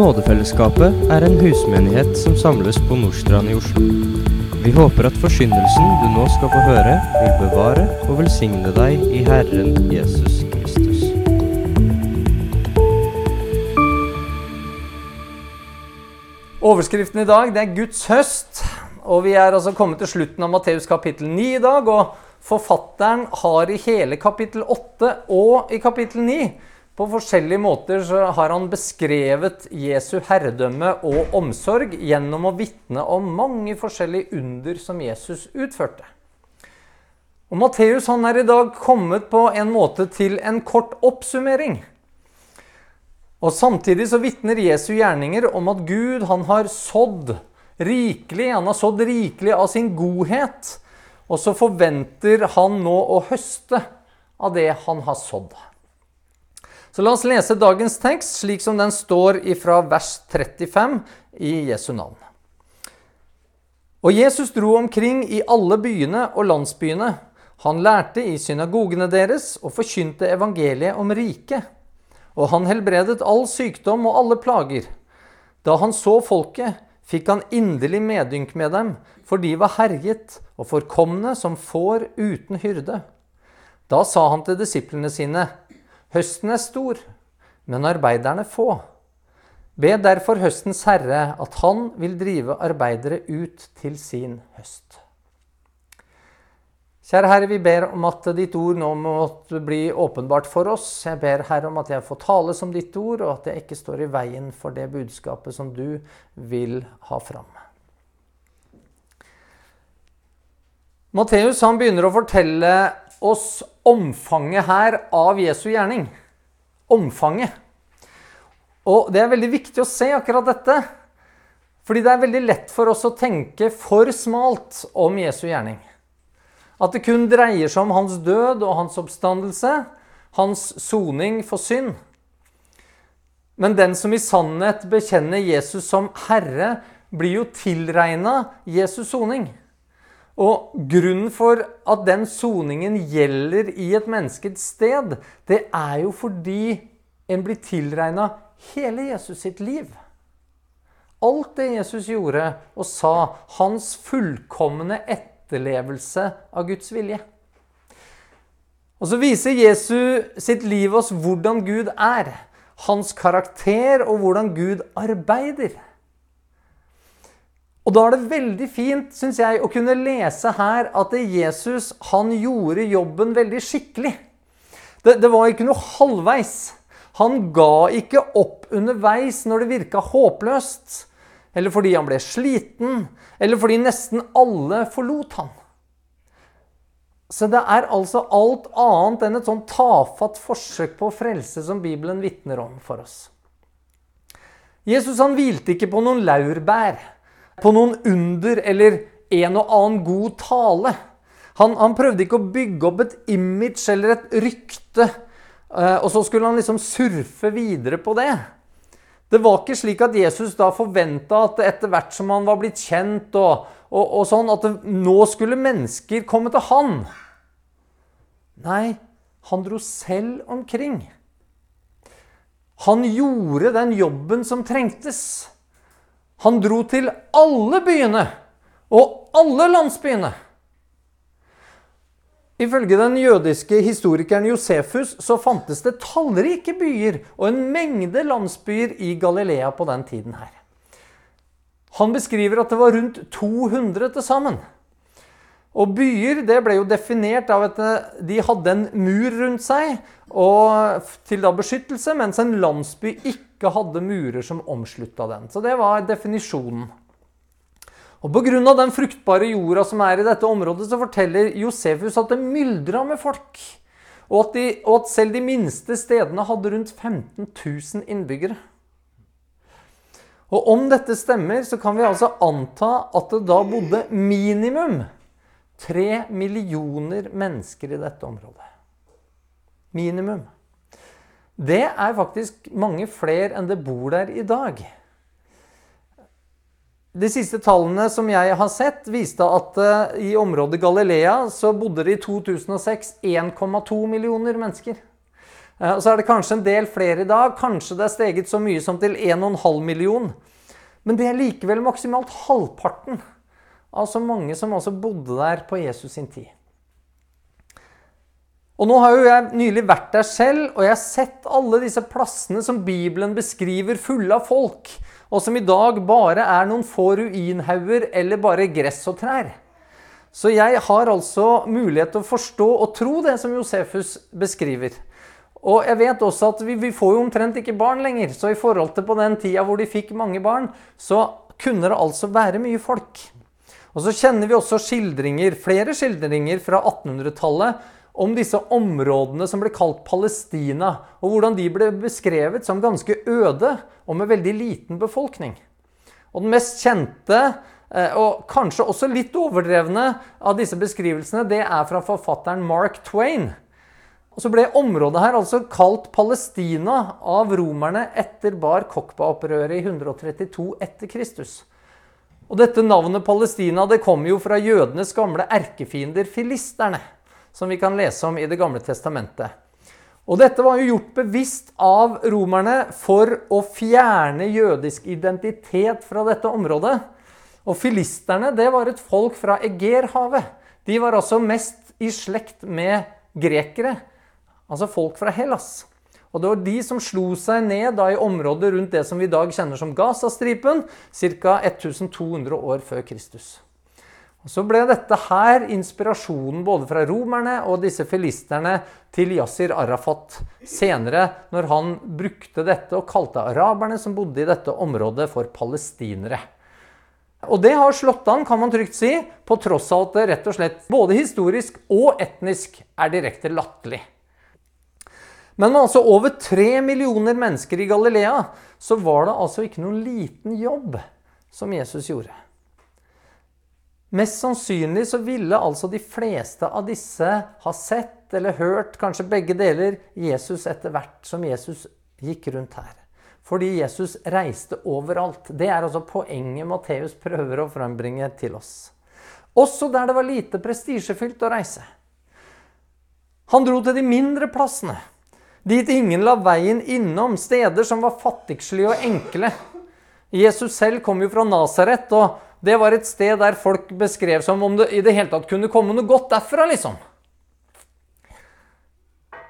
Nådefellesskapet er en husmenighet som samles på Nordstrand i Oslo. Vi håper at forsyndelsen du nå skal få høre, vil bevare og velsigne deg i Herren Jesus Kristus. Overskriften i dag det er Guds høst. Og Vi er altså kommet til slutten av Matteus kapittel 9 i dag. og Forfatteren har i hele kapittel 8 og i kapittel 9 på forskjellige måter har han beskrevet Jesu herredømme og omsorg gjennom å vitne om mange forskjellige under som Jesus utførte. Og Matteus han er i dag kommet på en måte til en kort oppsummering. Og Samtidig så vitner Jesu gjerninger om at Gud han har sådd rikelig. Han har sådd rikelig av sin godhet. Og så forventer han nå å høste av det han har sådd. Så la oss lese dagens tekst slik som den står ifra vers 35 i Jesu navn. Og Jesus dro omkring i alle byene og landsbyene. Han lærte i synagogene deres og forkynte evangeliet om riket. Og han helbredet all sykdom og alle plager. Da han så folket, fikk han inderlig medynk med dem, for de var herjet og forkomne som får uten hyrde. Da sa han til disiplene sine, Høsten er stor, men arbeiderne få. Be derfor høstens herre at han vil drive arbeidere ut til sin høst. Kjære Herre, vi ber om at ditt ord nå måtte bli åpenbart for oss. Jeg ber Herre om at jeg får tale som ditt ord, og at jeg ikke står i veien for det budskapet som du vil ha fram. Matteus begynner å fortelle oss omfanget her av Jesu gjerning. Omfanget. Og det er veldig viktig å se akkurat dette. Fordi det er veldig lett for oss å tenke for smalt om Jesu gjerning. At det kun dreier seg om hans død og hans oppstandelse, hans soning for synd. Men den som i sannhet bekjenner Jesus som Herre, blir jo tilregna Jesus soning. Og grunnen for at den soningen gjelder i et menneskets sted, det er jo fordi en blir tilregna hele Jesus sitt liv. Alt det Jesus gjorde og sa, hans fullkomne etterlevelse av Guds vilje. Og så viser Jesus sitt liv oss hvordan Gud er, hans karakter og hvordan Gud arbeider. Og da er det veldig fint, syns jeg, å kunne lese her at Jesus han gjorde jobben veldig skikkelig. Det, det var ikke noe halvveis. Han ga ikke opp underveis når det virka håpløst. Eller fordi han ble sliten, eller fordi nesten alle forlot han. Så det er altså alt annet enn et sånn tafatt forsøk på frelse som Bibelen vitner om for oss. Jesus han hvilte ikke på noen laurbær på noen under eller en og annen god tale. Han, han, prøvde ikke å bygge opp et image eller et rykte, eh, og så skulle han liksom surfe videre på det. Det var ikke slik at Jesus da forventa at etter hvert som han var blitt kjent, og, og, og sånn, at det, nå skulle mennesker komme til han. Nei, han dro selv omkring. Han gjorde den jobben som trengtes. Han dro til alle byene og alle landsbyene. Ifølge den jødiske historikeren Josefus så fantes det tallrike byer og en mengde landsbyer i Galilea på den tiden her. Han beskriver at det var rundt 200 til sammen. Og byer det ble jo definert av at de hadde en mur rundt seg til da beskyttelse, mens en landsby ikke hadde murer som omslutta den. Så det var definisjonen. Og Pga. den fruktbare jorda som er i dette området, så forteller Josefus at det myldra med folk. Og at, de, og at selv de minste stedene hadde rundt 15 000 innbyggere. Og om dette stemmer, så kan vi altså anta at det da bodde minimum Tre millioner mennesker i dette området. Minimum. Det er faktisk mange flere enn det bor der i dag. De siste tallene som jeg har sett, viste at uh, i området Galilea så bodde det i 2006 1,2 millioner mennesker. Eh, så er det kanskje en del flere i dag. Kanskje det er steget så mye som til 1,5 million. Men det er likevel maksimalt halvparten av så mange som altså bodde der på Jesus sin tid. Og nå har jo jeg nylig vært der selv, og jeg har sett alle disse plassene som Bibelen beskriver fulle av folk, og som i dag bare er noen få ruinhauger eller bare gress og trær. Så jeg har altså mulighet til å forstå og tro det som Josefus beskriver. Og jeg vet også at vi, vi, får jo omtrent ikke barn lenger, så i forhold til på den tida hvor de fikk mange barn, så kunne det altså være mye folk. Og så kjenner vi også skildringer, flere skildringer fra 1800-tallet om disse områdene som ble kalt Palestina, og hvordan de ble beskrevet som ganske øde og med veldig liten befolkning. Og den mest kjente Eh, og kanskje også litt overdrevne av disse beskrivelsene, det er fra forfatteren Mark Twain. Og så ble området her altså kalt Palestina av romerne etter Bar Kokba-opprøret i 132 etter Kristus. Og dette navnet Palestina det kom jo fra jødenes gamle erkefiender filisterne, som vi kan lese om i Det gamle testamentet. Og dette var jo gjort bevisst av romerne for å fjerne jødisk identitet fra dette området. Og filisterne det var et folk fra Egerhavet. De var altså mest i slekt med grekere, altså folk fra Hellas. Og det var de som slo seg ned da i området rundt det som vi i dag kjenner som Gazastripen, ca. 1200 år før Kristus. Og Så ble dette her inspirasjonen både fra romerne og disse filisterne til Yasir Arafat senere, når han brukte dette og kalte araberne som bodde i dette området, for palestinere. Og det har slått an, kan man trygt si, på tross av at det rett og slett både historisk og etnisk er direkte latterlig. Men med altså over tre millioner mennesker i Galilea, så var det altså ikke noen liten jobb som Jesus gjorde. Mest sannsynlig så ville altså de fleste av disse ha sett eller hørt, kanskje begge deler, Jesus etter hvert som Jesus gikk rundt her. Fordi Jesus reiste overalt. Det er altså poenget Matteus prøver å frembringe til oss. Også der det var lite prestisjefylt å reise. Han dro til de mindre plassene, dit ingen la veien innom, steder som var fattigslige og enkle. Jesus selv kom jo fra Nasaret, og det var et sted der folk beskrev som om det i det hele tatt kunne komme noe godt derfra, liksom.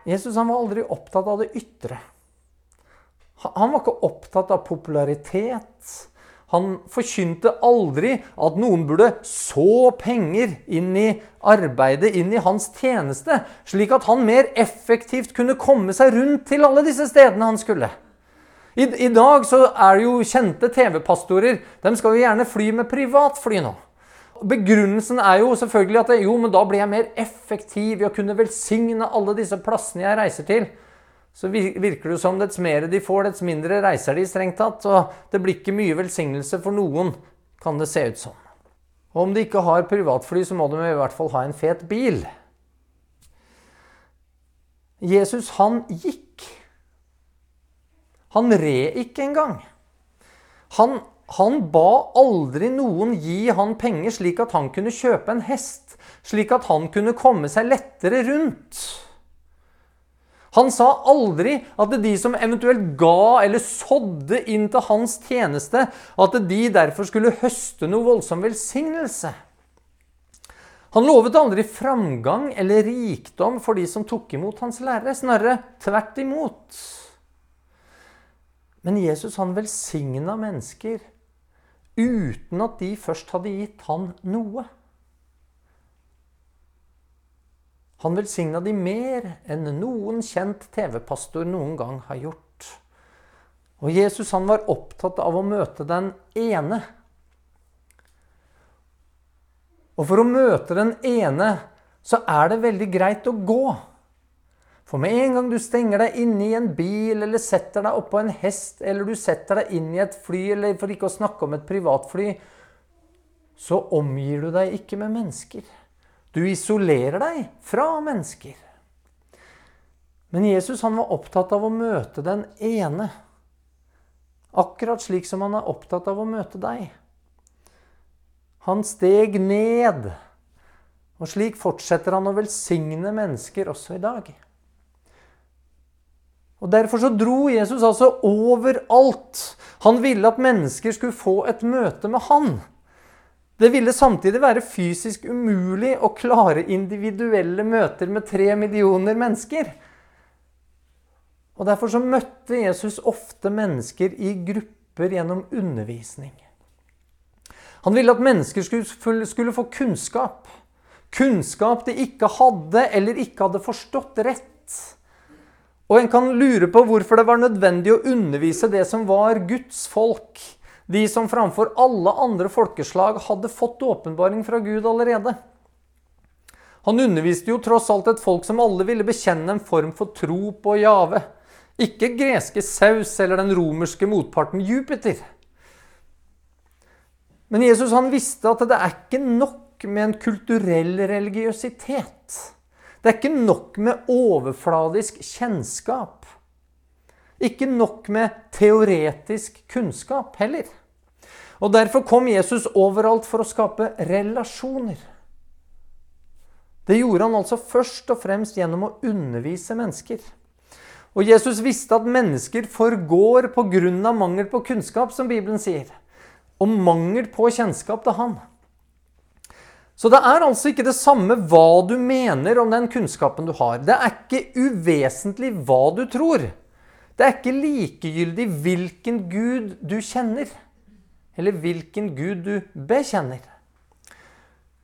Jesus han var aldri opptatt av det ytre. Han var ikke opptatt av popularitet. Han forkynte aldri at noen burde så penger inn i arbeidet, inn i hans tjeneste, slik at han mer effektivt kunne komme seg rundt til alle disse stedene han skulle. I, i dag så er det jo kjente TV-pastorer. Dem skal jo gjerne fly med privatfly nå. Begrunnelsen er jo selvfølgelig at jo, men da blir jeg mer effektiv i å kunne velsigne alle disse plassene jeg reiser til så virker det som dets mer de får, dets mindre reiser de strengt tatt. Og det blir ikke mye velsignelse for noen, kan det se ut som. Og om de ikke har privatfly, så må de i hvert fall ha en fet bil. Jesus, han gikk. Han red ikke engang. Han, han ba aldri noen gi han penger slik at han kunne kjøpe en hest, slik at han kunne komme seg lettere rundt. Han sa aldri at de som eventuelt ga eller sådde inn til hans tjeneste, at de derfor skulle høste noe voldsom velsignelse. Han lovet aldri framgang eller rikdom for de som tok imot hans lære. Snarere tvert imot. Men Jesus han velsigna mennesker uten at de først hadde gitt han noe. Han velsigna de mer enn noen kjent TV-pastor noen gang har gjort. Og Jesus han var opptatt av å møte den ene. Og for å møte den ene så er det veldig greit å gå. For med en gang du stenger deg inne i en bil, eller setter deg oppå en hest, eller du setter deg inn i et fly, eller for ikke å snakke om et privatfly, så omgir du deg ikke med mennesker. Du isolerer deg fra mennesker. Men Jesus han var opptatt av å møte den ene. Akkurat slik som han er opptatt av å møte deg. Han steg ned. Og slik fortsetter han å velsigne mennesker også i dag. Og Derfor så dro Jesus altså overalt. Han ville at mennesker skulle få et møte med han. Det ville samtidig være fysisk umulig å klare individuelle møter med tre millioner mennesker. Og Derfor så møtte Jesus ofte mennesker i grupper gjennom undervisning. Han ville at mennesker skulle, skulle få kunnskap. Kunnskap de ikke hadde eller ikke hadde forstått rett. Og en kan lure på hvorfor det var nødvendig å undervise det som var Guds folk. De som framfor alle andre folkeslag hadde fått åpenbaring fra Gud allerede. Han underviste jo tross alt et folk som alle ville bekjenne en form for tro på Jave. Ikke greske Saus eller den romerske motparten Jupiter. Men Jesus han visste at det er ikke nok med en kulturell religiøsitet. Det er ikke nok med overfladisk kjennskap. Ikke nok med teoretisk kunnskap heller. Og Derfor kom Jesus overalt for å skape relasjoner. Det gjorde han altså først og fremst gjennom å undervise mennesker. Og Jesus visste at mennesker forgår pga. mangel på kunnskap, som Bibelen sier og mangel på kjennskap til han. Så det er altså ikke det samme hva du mener om den kunnskapen du har. Det er ikke uvesentlig hva du tror. Det er ikke likegyldig hvilken gud du kjenner, eller hvilken gud du bekjenner.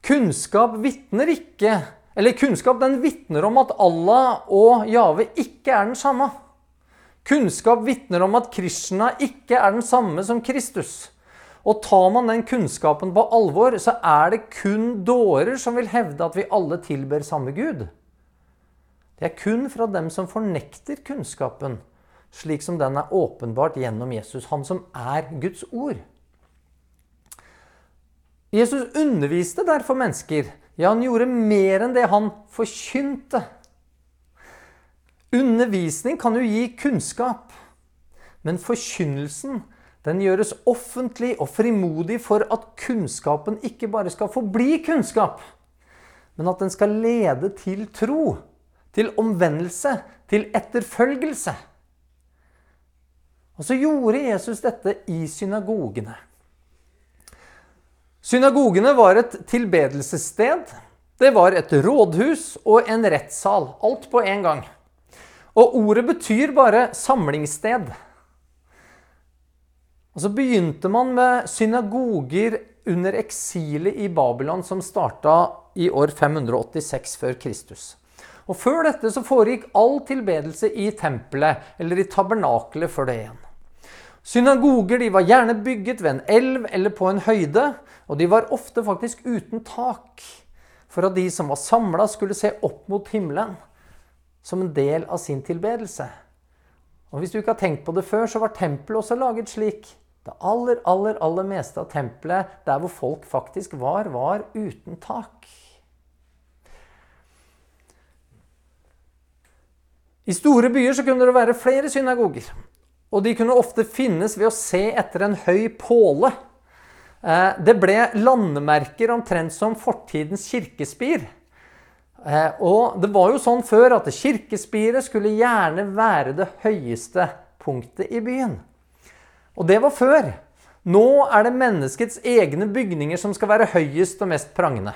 Kunnskap vitner ikke Eller kunnskap den vitner om at Allah og Jave ikke er den samme. Kunnskap vitner om at Krishna ikke er den samme som Kristus. Og tar man den kunnskapen på alvor, så er det kun dårer som vil hevde at vi alle tilber samme Gud. Det er kun fra dem som fornekter kunnskapen, slik som den er åpenbart gjennom Jesus, han som er Guds ord. Jesus underviste derfor mennesker. Ja, han gjorde mer enn det han forkynte. Undervisning kan jo gi kunnskap, men forkynnelsen den gjøres offentlig og frimodig for at kunnskapen ikke bare skal forbli kunnskap, men at den skal lede til tro, til omvendelse, til etterfølgelse. Og så gjorde Jesus dette i synagogene. Synagogene var et tilbedelsessted. Det var et rådhus og en rettssal. Alt på en gang. Og ordet betyr bare samlingssted. Og Så begynte man med synagoger under eksilet i Babylon, som starta i år 586 før Kristus. Og Før dette så foregikk all tilbedelse i tempelet eller i tabernakelet før det igjen. Synagoger de var gjerne bygget ved en elv eller på en høyde, og de var ofte faktisk uten tak, for at de som var samla, skulle se opp mot himmelen som en del av sin tilbedelse. Og Hvis du ikke har tenkt på det før, så var tempelet også laget slik. Det aller, aller, aller meste av tempelet, der hvor folk faktisk var, var uten tak. I store byer så kunne det være flere synagoger. Og de kunne ofte finnes ved å se etter en høy påle. Eh, det ble landemerker omtrent som fortidens kirkespir. Eh, og det var jo sånn før at kirkespiret skulle gjerne være det høyeste punktet i byen. Og det var før. Nå er det menneskets egne bygninger som skal være høyest og mest prangende.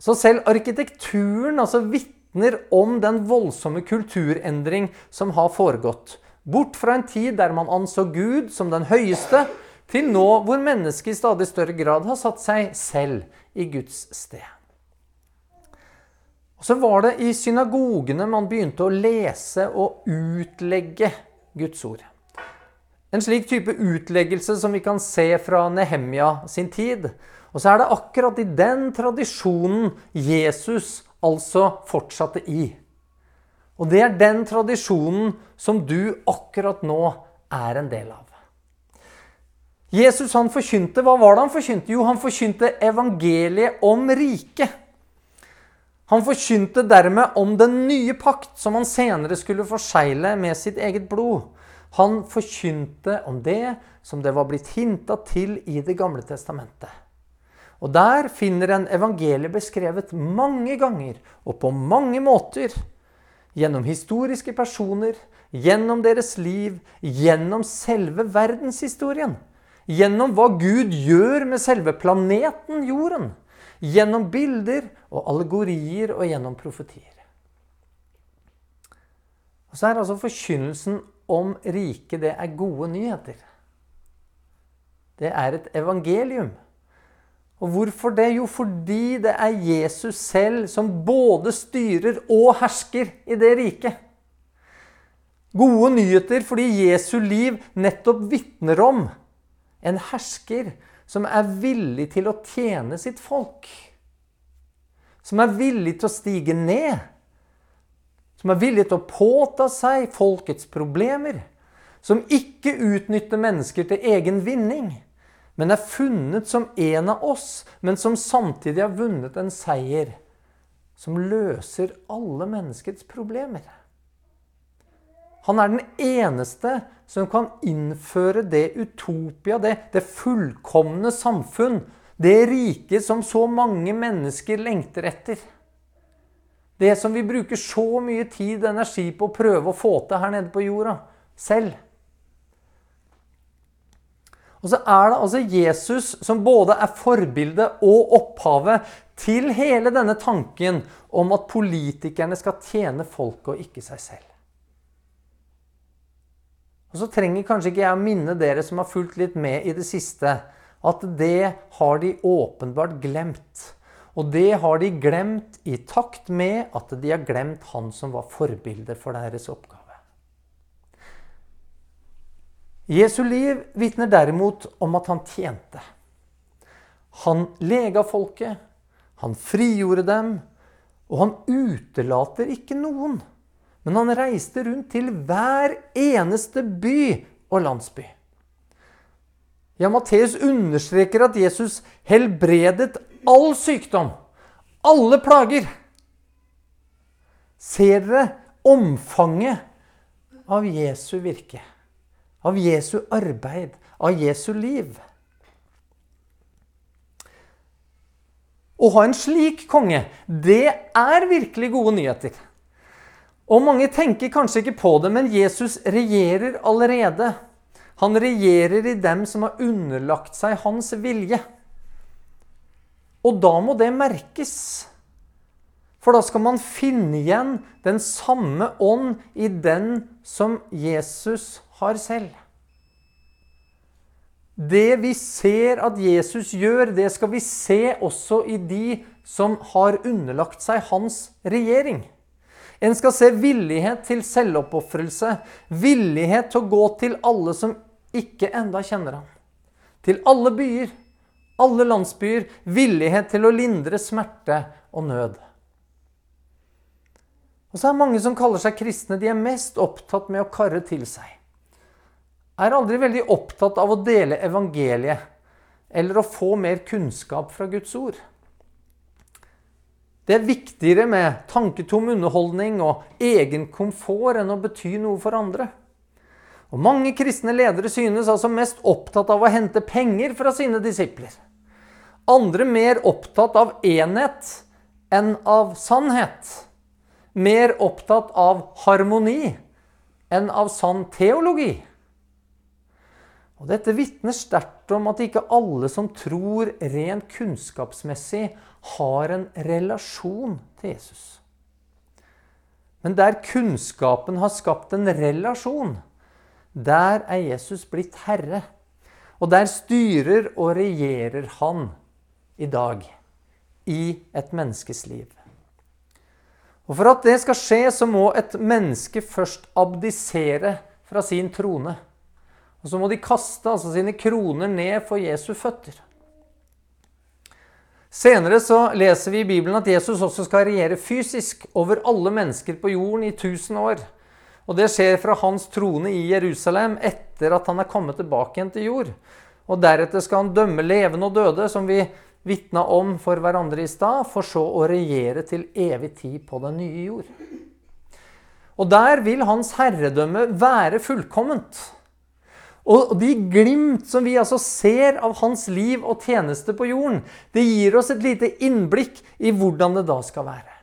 Så selv arkitekturen altså vitner om den voldsomme kulturendring som har foregått. Bort fra en tid der man anså Gud som den høyeste, til nå hvor mennesket i stadig større grad har satt seg selv i Guds sted. Og Så var det i synagogene man begynte å lese og utlegge Guds ord. En slik type utleggelse som vi kan se fra Nehemja sin tid. Og så er det akkurat i den tradisjonen Jesus altså fortsatte i. Og det er den tradisjonen som du akkurat nå er en del av. Jesus han forkynte, Hva var det han forkynte? Jo, han forkynte evangeliet om riket. Han forkynte dermed om den nye pakt som han senere skulle forsegle med sitt eget blod. Han forkynte om det som det var blitt hinta til i Det gamle testamentet. Og der finner en evangeliet beskrevet mange ganger og på mange måter. Gjennom historiske personer, gjennom deres liv, gjennom selve verdenshistorien. Gjennom hva Gud gjør med selve planeten jorden. Gjennom bilder og allegorier og gjennom profetier. Og så er altså forkynnelsen om riket det er gode nyheter. Det er et evangelium. Og hvorfor det? Jo, fordi det er Jesus selv som både styrer og hersker i det riket. Gode nyheter fordi Jesu liv nettopp vitner om en hersker som er villig til å tjene sitt folk. Som er villig til å stige ned. Som er villig til å påta seg folkets problemer. Som ikke utnytter mennesker til egen vinning men er funnet som en av oss, men som samtidig har vunnet en seier som løser alle menneskets problemer. Han er den eneste som kan innføre det utopia, det, det fullkomne samfunn, det riket som så mange mennesker lengter etter. Det som vi bruker så mye tid og energi på å prøve å få til her nede på jorda selv. Og så er det altså Jesus som både er forbildet og opphavet til hele denne tanken om at politikerne skal tjene folket og ikke seg selv. Og så trenger kanskje ikke jeg å minne dere som har fulgt litt med i det siste, at det har de åpenbart glemt. Og det har de glemt i takt med at de har glemt han som var forbildet for deres oppgave. Jesu liv vitner derimot om at han tjente. Han lega folket, han frigjorde dem, og han utelater ikke noen. Men han reiste rundt til hver eneste by og landsby. Ja, Matteus understreker at Jesus helbredet all sykdom, alle plager. Ser dere omfanget av Jesu virke? av Jesu arbeid, av Jesu liv. Å ha en slik konge, det er virkelig gode nyheter. Og mange tenker kanskje ikke på det, men Jesus regjerer allerede. Han regjerer i dem som har underlagt seg hans vilje. Og da må det merkes. For da skal man finne igjen den samme ånd i den som Jesus har selv. Det vi ser at Jesus gjør, det skal vi se også i de som har underlagt seg hans regjering. En skal se villighet til selvoppofrelse, villighet til å gå til alle som ikke enda kjenner ham. Til alle byer, alle landsbyer, villighet til å lindre smerte og nød. Og så er mange som kaller seg kristne, de er mest opptatt med å karre til seg er aldri veldig opptatt av å dele evangeliet eller å få mer kunnskap fra Guds ord. Det er viktigere med tanketom underholdning og egen komfort enn å bety noe for andre. Og Mange kristne ledere synes altså mest opptatt av å hente penger fra sine disipler. Andre mer opptatt av enhet enn av sannhet. Mer opptatt av harmoni enn av sann teologi. Og Dette vitner sterkt om at ikke alle som tror rent kunnskapsmessig, har en relasjon til Jesus. Men der kunnskapen har skapt en relasjon, der er Jesus blitt herre. Og der styrer og regjerer han i dag i et menneskes liv. Og For at det skal skje, så må et menneske først abdisere fra sin trone. Og så må de kaste altså sine kroner ned for Jesu føtter. Senere så leser vi i Bibelen at Jesus også skal regjere fysisk over alle mennesker på jorden i 1000 år. Og det skjer fra hans trone i Jerusalem etter at han er kommet tilbake igjen til jord. Og deretter skal han dømme levende og døde, som vi vitna om for hverandre i stad, for så å regjere til evig tid på den nye jord. Og der vil hans herredømme være fullkomment. Og de glimt som vi altså ser av hans liv og tjeneste på jorden, det gir oss et lite innblikk i hvordan det da skal være.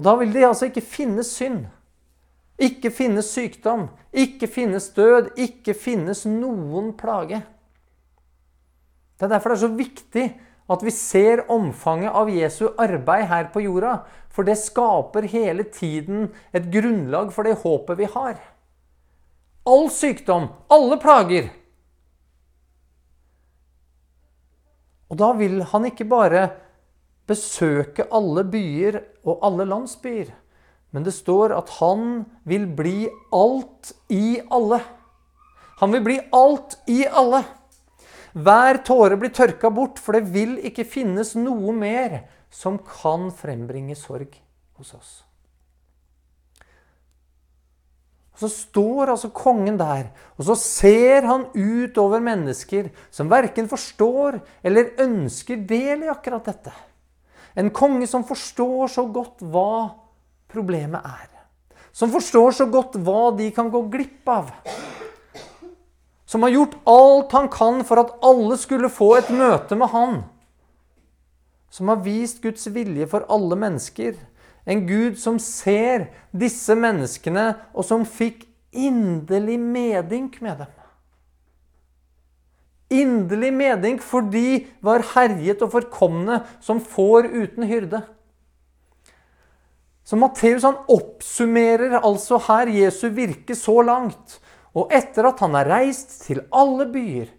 Og da vil det altså ikke finnes synd. Ikke finnes sykdom, ikke finnes død, ikke finnes noen plage. Det er derfor det er så viktig at vi ser omfanget av Jesu arbeid her på jorda. For det skaper hele tiden et grunnlag for det håpet vi har. All sykdom, alle plager. Og da vil han ikke bare besøke alle byer og alle landsbyer. Men det står at han vil bli alt i alle. Han vil bli alt i alle. Hver tåre blir tørka bort, for det vil ikke finnes noe mer som kan frembringe sorg hos oss. Så står altså kongen der, og så ser han ut over mennesker som verken forstår eller ønsker del i akkurat dette. En konge som forstår så godt hva problemet er. Som forstår så godt hva de kan gå glipp av som har gjort alt han kan for at alle skulle få et møte med han. Som har vist Guds vilje for alle mennesker. En Gud som ser disse menneskene, og som fikk inderlig medynk med dem. Inderlig medynk for de var herjet og forkomne som får uten hyrde. Så Matteus oppsummerer altså her Jesu virke så langt. Og etter at han har reist til alle byer,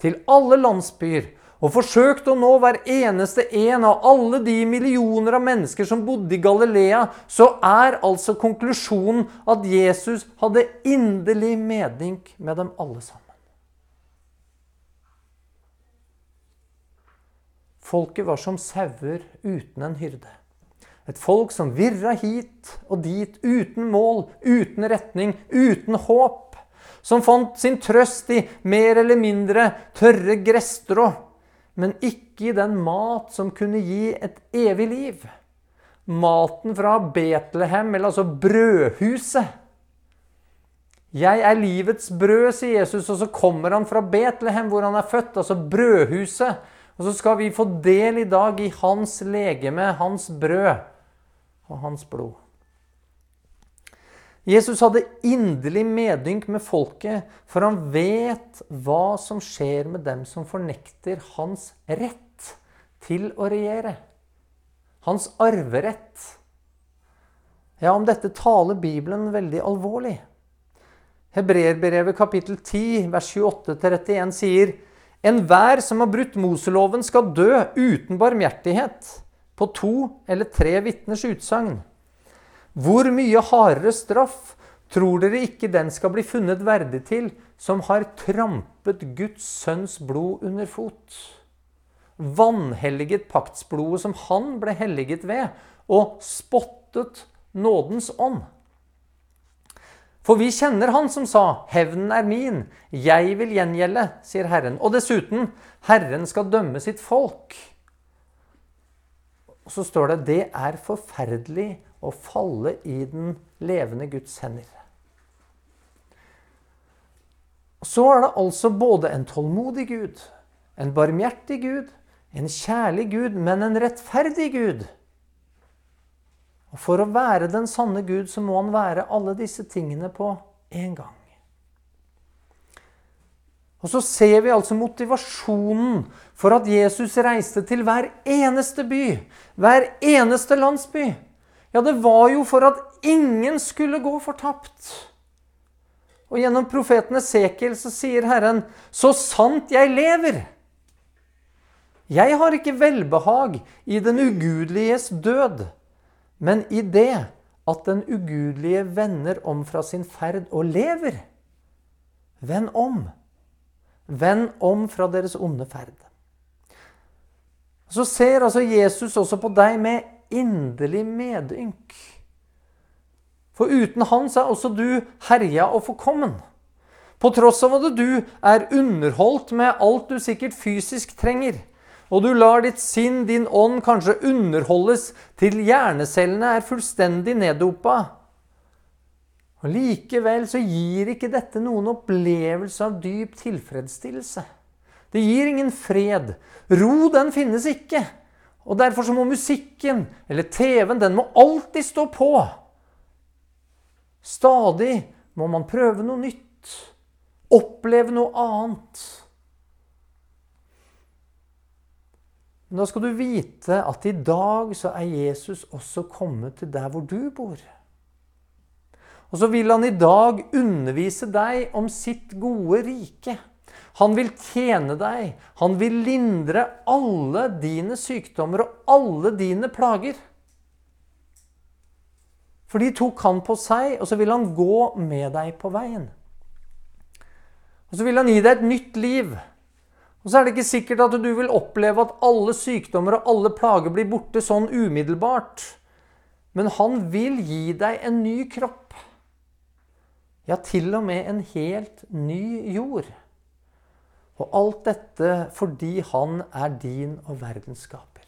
til alle landsbyer, og forsøkt å nå hver eneste en av alle de millioner av mennesker som bodde i Galilea, så er altså konklusjonen at Jesus hadde inderlig medynk med dem alle sammen. Folket var som sauer uten en hyrde. Et folk som virra hit og dit uten mål, uten retning, uten håp som fant sin trøst i mer eller mindre tørre gresstrå, men ikke i den mat som kunne gi et evig liv. Maten fra Betlehem, eller altså brødhuset. Jeg er livets brød, sier Jesus, og så kommer han fra Betlehem, hvor han er født, altså brødhuset. Og så skal vi få del i dag i hans legeme, hans brød og hans blod. Jesus hadde inderlig medynk med folket, for han vet hva som skjer med dem som fornekter hans rett til å regjere. Hans arverett. Ja, om dette taler Bibelen veldig alvorlig. Hebreerbrevet kapittel 10, vers 28-31 sier Enhver som har brutt Moseloven, skal dø uten barmhjertighet på to eller tre vitners utsagn. Hvor mye hardere straff tror dere ikke den skal bli funnet verdig til, som har trampet Guds sønns blod under fot? Vanhelliget paktsblodet som han ble helliget ved, og spottet nådens ånd. For vi kjenner han som sa, 'Hevnen er min, jeg vil gjengjelde', sier Herren. Og dessuten, Herren skal dømme sitt folk. Og så står det, 'Det er forferdelig å falle i den levende Guds hender. Så er det altså både en tålmodig Gud, en barmhjertig Gud, en kjærlig Gud, men en rettferdig Gud. Og For å være den sanne Gud, så må han være alle disse tingene på én gang. Og så ser vi altså motivasjonen for at Jesus reiste til hver eneste by, hver eneste landsby. Ja, det var jo for at ingen skulle gå fortapt. Og gjennom profeten Esekiel så sier Herren, så sant jeg lever. Jeg har ikke velbehag i den ugudeliges død, men i det at den ugudelige vender om fra sin ferd og lever. Vend om. Vend om fra deres onde ferd. Så ser altså Jesus også på deg med inderlig medynk. For uten han så er også du herja og forkommen. På tross av at du er underholdt med alt du sikkert fysisk trenger, og du lar ditt sinn, din ånd, kanskje underholdes til hjernecellene er fullstendig neddopa. Og Likevel så gir ikke dette noen opplevelse av dyp tilfredsstillelse. Det gir ingen fred. Ro, den finnes ikke. Og derfor så må musikken eller TV-en den må alltid stå på. Stadig må man prøve noe nytt. Oppleve noe annet. Men da skal du vite at i dag så er Jesus også kommet til der hvor du bor. Og så vil han i dag undervise deg om sitt gode rike. Han vil tjene deg. Han vil lindre alle dine sykdommer og alle dine plager. For de tok han på seg, og så vil han gå med deg på veien. Og så vil han gi deg et nytt liv. Og så er det ikke sikkert at du vil oppleve at alle sykdommer og alle plager blir borte sånn umiddelbart. Men han vil gi deg en ny kropp. Ja, til og med en helt ny jord. Og alt dette fordi han er din og verdens skaper.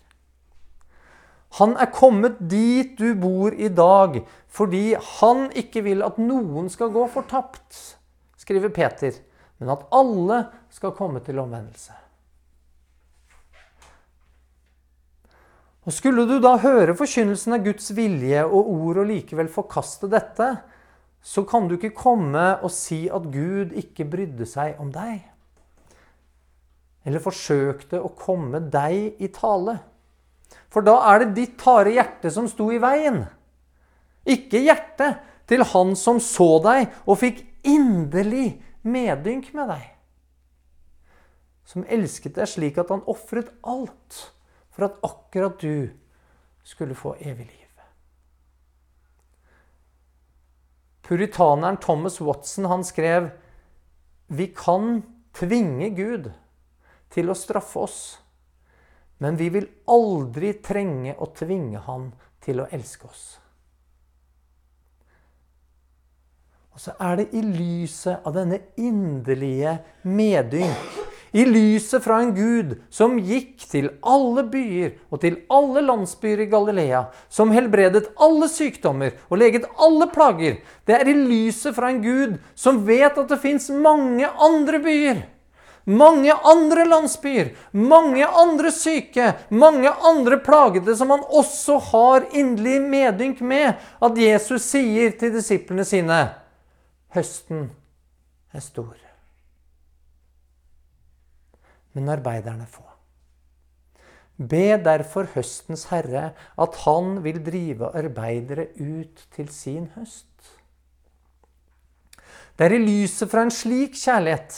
Han er kommet dit du bor i dag, fordi han ikke vil at noen skal gå fortapt, skriver Peter men at alle skal komme til omvendelse. Og Skulle du da høre forkynnelsen av Guds vilje og ord og likevel forkaste dette, så kan du ikke komme og si at Gud ikke brydde seg om deg. Eller forsøkte å komme deg i tale. For da er det ditt harde hjerte som sto i veien. Ikke hjertet til han som så deg og fikk inderlig medynk med deg. Som elsket deg slik at han ofret alt for at akkurat du skulle få evig liv. Puritaneren Thomas Watson han skrev Vi kan tvinge Gud til å straffe oss, men vi vil aldri trenge å tvinge Han til å elske oss. Og så er det i lyset av denne inderlige medynk, i lyset fra en Gud som gikk til alle byer og til alle landsbyer i Galilea, som helbredet alle sykdommer og leget alle plager. Det er i lyset fra en Gud som vet at det fins mange andre byer. Mange andre landsbyer, mange andre syke, mange andre plagede som han også har inderlig medynk med, at Jesus sier til disiplene sine Høsten er stor. Men arbeiderne få. Be derfor høstens herre at han vil drive arbeidere ut til sin høst. Det er i lyset fra en slik kjærlighet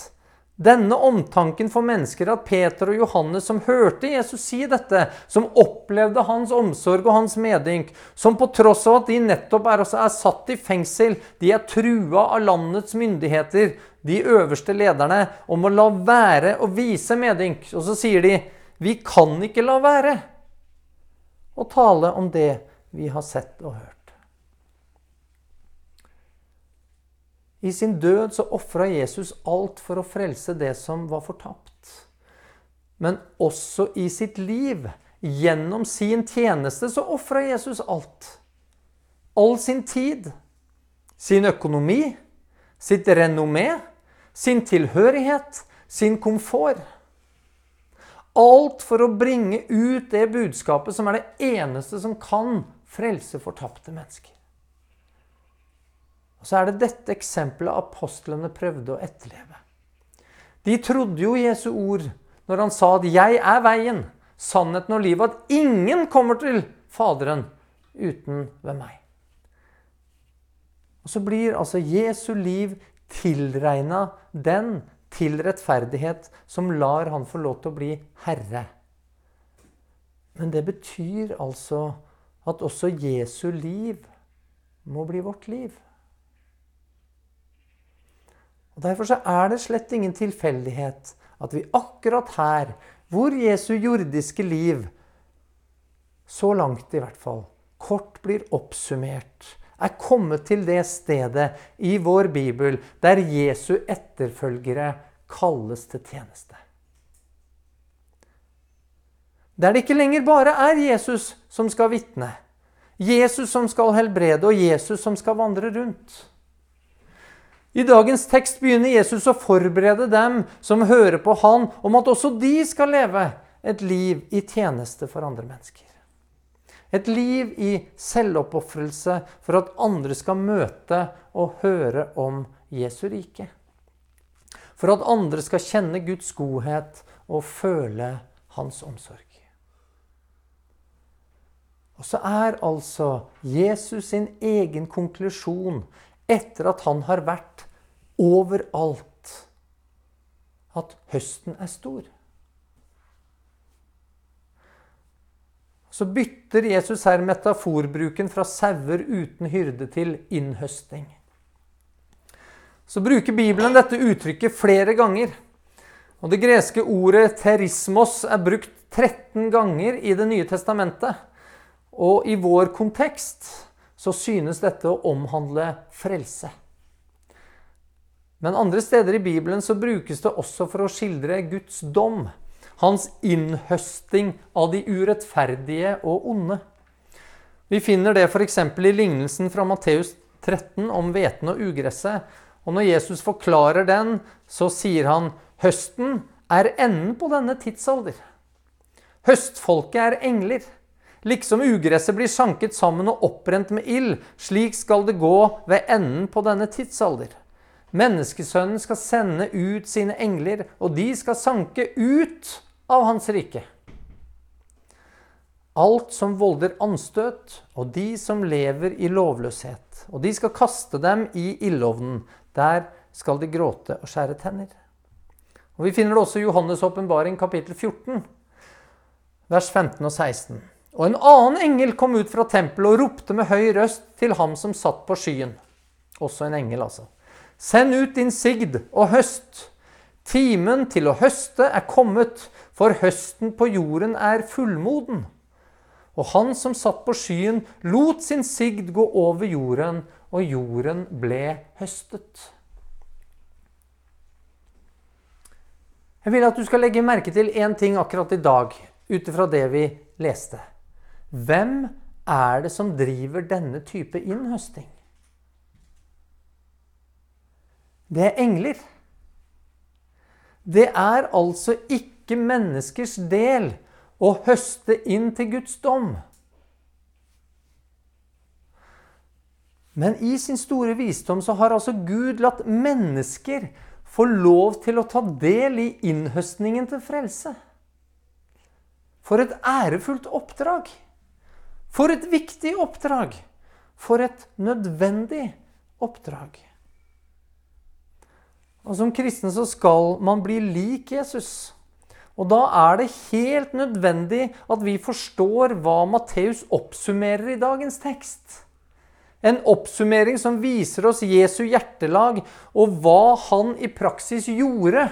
denne omtanken for mennesker at Peter og Johannes, som hørte Jesus si dette, som opplevde hans omsorg og hans medynk, som på tross av at de nettopp er, er satt i fengsel, de er trua av landets myndigheter, de øverste lederne, om å la være å vise medynk. Og så sier de vi kan ikke la være å tale om det vi har sett og hørt. I sin død så ofra Jesus alt for å frelse det som var fortapt. Men også i sitt liv, gjennom sin tjeneste, så ofra Jesus alt. All sin tid, sin økonomi, sitt renommé, sin tilhørighet, sin komfort. Alt for å bringe ut det budskapet som er det eneste som kan frelse fortapte mennesker. Og så er det dette eksempelet apostlene prøvde å etterleve. De trodde jo Jesu ord når han sa at 'jeg er veien, sannheten og livet', at ingen kommer til Faderen uten ved meg. Og så blir altså Jesu liv tilregna den til rettferdighet som lar han få lov til å bli herre. Men det betyr altså at også Jesu liv må bli vårt liv. Og Derfor så er det slett ingen tilfeldighet at vi akkurat her, hvor Jesu jordiske liv, så langt i hvert fall, kort blir oppsummert, er kommet til det stedet i vår bibel der Jesu etterfølgere kalles til tjeneste. Der det ikke lenger bare er Jesus som skal vitne, Jesus som skal helbrede, og Jesus som skal vandre rundt. I dagens tekst begynner Jesus å forberede dem som hører på han, om at også de skal leve et liv i tjeneste for andre mennesker. Et liv i selvoppofrelse for at andre skal møte og høre om Jesu rike. For at andre skal kjenne Guds godhet og føle hans omsorg. Og så er altså Jesus sin egen konklusjon etter at han har vært overalt, at høsten er stor. så bytter Jesus her metaforbruken fra sauer uten hyrde til innhøsting. Så bruker Bibelen dette uttrykket flere ganger. Og Det greske ordet 'terismos' er brukt 13 ganger i Det nye testamentet. Og i vår kontekst så synes dette å omhandle frelse. Men andre steder i Bibelen så brukes det også for å skildre Guds dom. Hans innhøsting av de urettferdige og onde. Vi finner det f.eks. i lignelsen fra Matteus 13 om hveten og ugresset. Og når Jesus forklarer den, så sier han høsten er enden på denne tidsalder. Høstfolket er engler. Liksom ugresset blir sanket sammen og opprent med ild, slik skal det gå ved enden på denne tidsalder. Menneskesønnen skal sende ut sine engler, og de skal sanke ut av hans rike. Alt som volder anstøt, og de som lever i lovløshet. Og de skal kaste dem i ildovnen. Der skal de gråte og skjære tenner. Og Vi finner det også i Johannes' åpenbaring kapittel 14, vers 15 og 16. Og en annen engel kom ut fra tempelet og ropte med høy røst til ham som satt på skyen. Også en engel, altså. Send ut din sigd og høst. Timen til å høste er kommet, for høsten på jorden er fullmoden. Og han som satt på skyen, lot sin sigd gå over jorden, og jorden ble høstet. Jeg vil at du skal legge merke til én ting akkurat i dag, ut ifra det vi leste. Hvem er det som driver denne type innhøsting? Det er engler. Det er altså ikke menneskers del å høste inn til Guds dom. Men i sin store visdom så har altså Gud latt mennesker få lov til å ta del i innhøstningen til frelse. For et ærefullt oppdrag! For et viktig oppdrag! For et nødvendig oppdrag. Og Som kristen så skal man bli lik Jesus. Og da er det helt nødvendig at vi forstår hva Matteus oppsummerer i dagens tekst. En oppsummering som viser oss Jesu hjertelag og hva han i praksis gjorde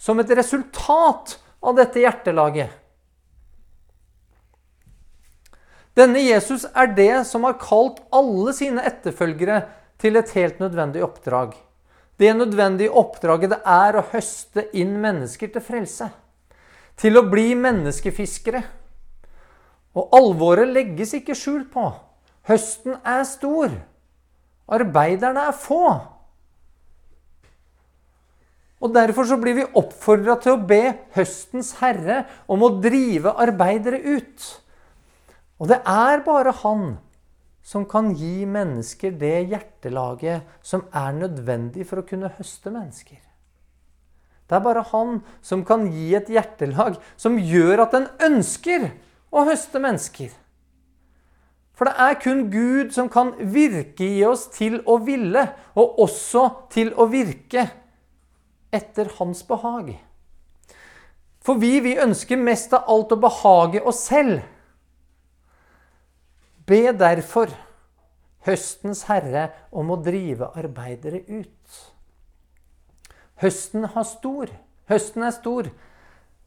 som et resultat av dette hjertelaget. Denne Jesus er det som har kalt alle sine etterfølgere til et helt nødvendig oppdrag. Det nødvendige oppdraget det er å høste inn mennesker til frelse. Til å bli menneskefiskere. Og alvoret legges ikke skjul på. Høsten er stor. Arbeiderne er få. Og Derfor så blir vi oppfordra til å be høstens herre om å drive arbeidere ut. Og det er bare han som kan gi mennesker det hjertelaget som er nødvendig for å kunne høste mennesker. Det er bare han som kan gi et hjertelag som gjør at en ønsker å høste mennesker. For det er kun Gud som kan virke i oss til å ville, og også til å virke etter hans behag. For vi, vi ønsker mest av alt å behage oss selv. Be derfor høstens herre om å drive arbeidere ut. Høsten stor. Høsten er stor.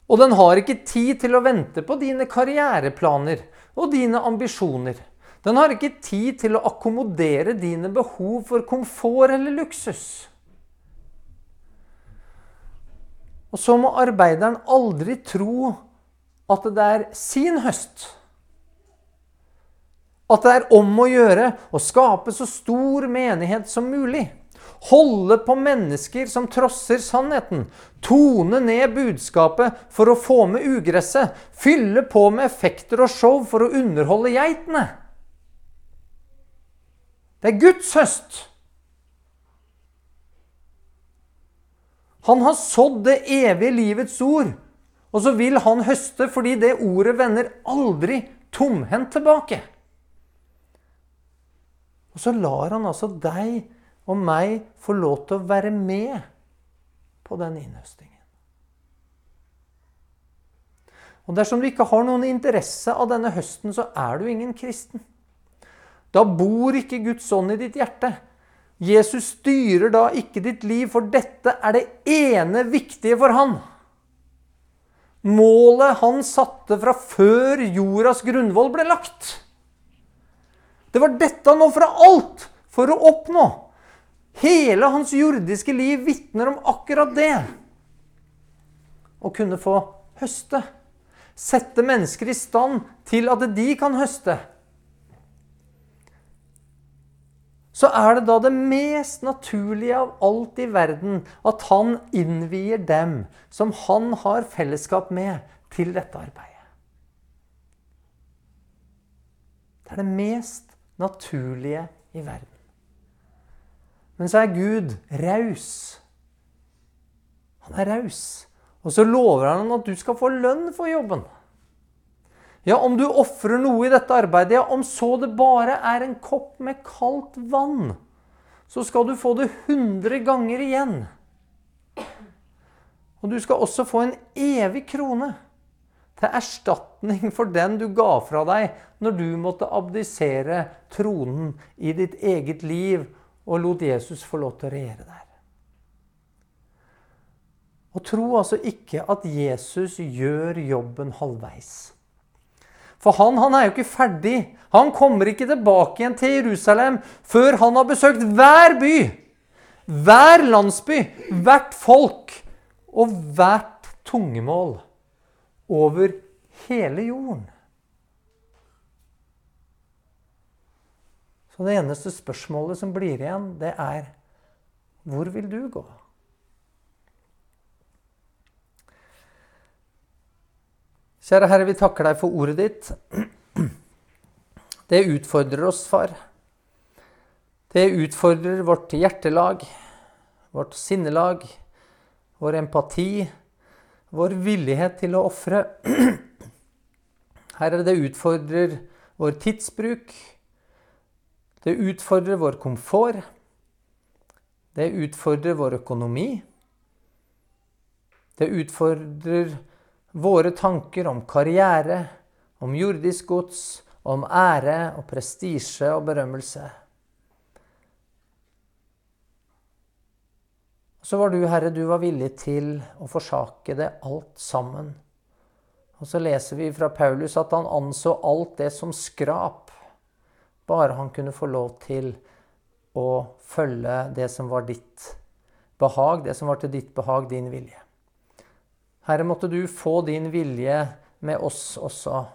Og den har ikke tid til å vente på dine karriereplaner og dine ambisjoner. Den har ikke tid til å akkommodere dine behov for komfort eller luksus. Og så må arbeideren aldri tro at det er sin høst. At det er om å gjøre å skape så stor menighet som mulig. Holde på mennesker som trosser sannheten. Tone ned budskapet for å få med ugresset. Fylle på med effekter og show for å underholde geitene. Det er Guds høst. Han har sådd det evige livets ord, og så vil han høste fordi det ordet vender aldri tomhendt tilbake. Og så lar han altså deg og meg få lov til å være med på den innhøstingen. Og dersom du ikke har noen interesse av denne høsten, så er du ingen kristen. Da bor ikke Guds ånd i ditt hjerte. Jesus styrer da ikke ditt liv, for dette er det ene viktige for han. Målet han satte fra før jordas grunnvoll ble lagt. Det var dette han ofra alt for å oppnå. Hele hans jordiske liv vitner om akkurat det. Å kunne få høste. Sette mennesker i stand til at de kan høste. så er det da det mest naturlige av alt i verden at han innvier dem som han har fellesskap med, til dette arbeidet. Det er det mest naturlige i verden. Men så er Gud raus. Han er raus. Og så lover han at du skal få lønn for jobben. Ja, om du ofrer noe i dette arbeidet, ja, om så det bare er en kopp med kaldt vann, så skal du få det 100 ganger igjen. Og du skal også få en evig krone til erstatning for den du ga fra deg når du måtte abdisere tronen i ditt eget liv og lot Jesus få lov til å regjere der. Og tro altså ikke at Jesus gjør jobben halvveis. For han, han er jo ikke ferdig. Han kommer ikke tilbake igjen til Jerusalem før han har besøkt hver by, hver landsby, hvert folk og hvert tungemål over hele jorden. Så det eneste spørsmålet som blir igjen, det er hvor vil du gå? Kjære Herre, vi takker deg for ordet ditt. Det utfordrer oss, far. Det utfordrer vårt hjertelag, vårt sinnelag, vår empati, vår villighet til å ofre. Herre, det utfordrer vår tidsbruk. Det utfordrer vår komfort. Det utfordrer vår økonomi. Det utfordrer våre tanker om karriere, om jordisk gods, om ære og prestisje og berømmelse. Så var du, Herre, du var villig til å forsake det alt sammen. Og så leser vi fra Paulus at han anså alt det som skrap, bare han kunne få lov til å følge det som var ditt behag, det som var til ditt behag, din vilje. Herre, måtte du få din vilje med oss også.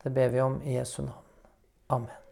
Det ber vi om i Jesu navn. Amen.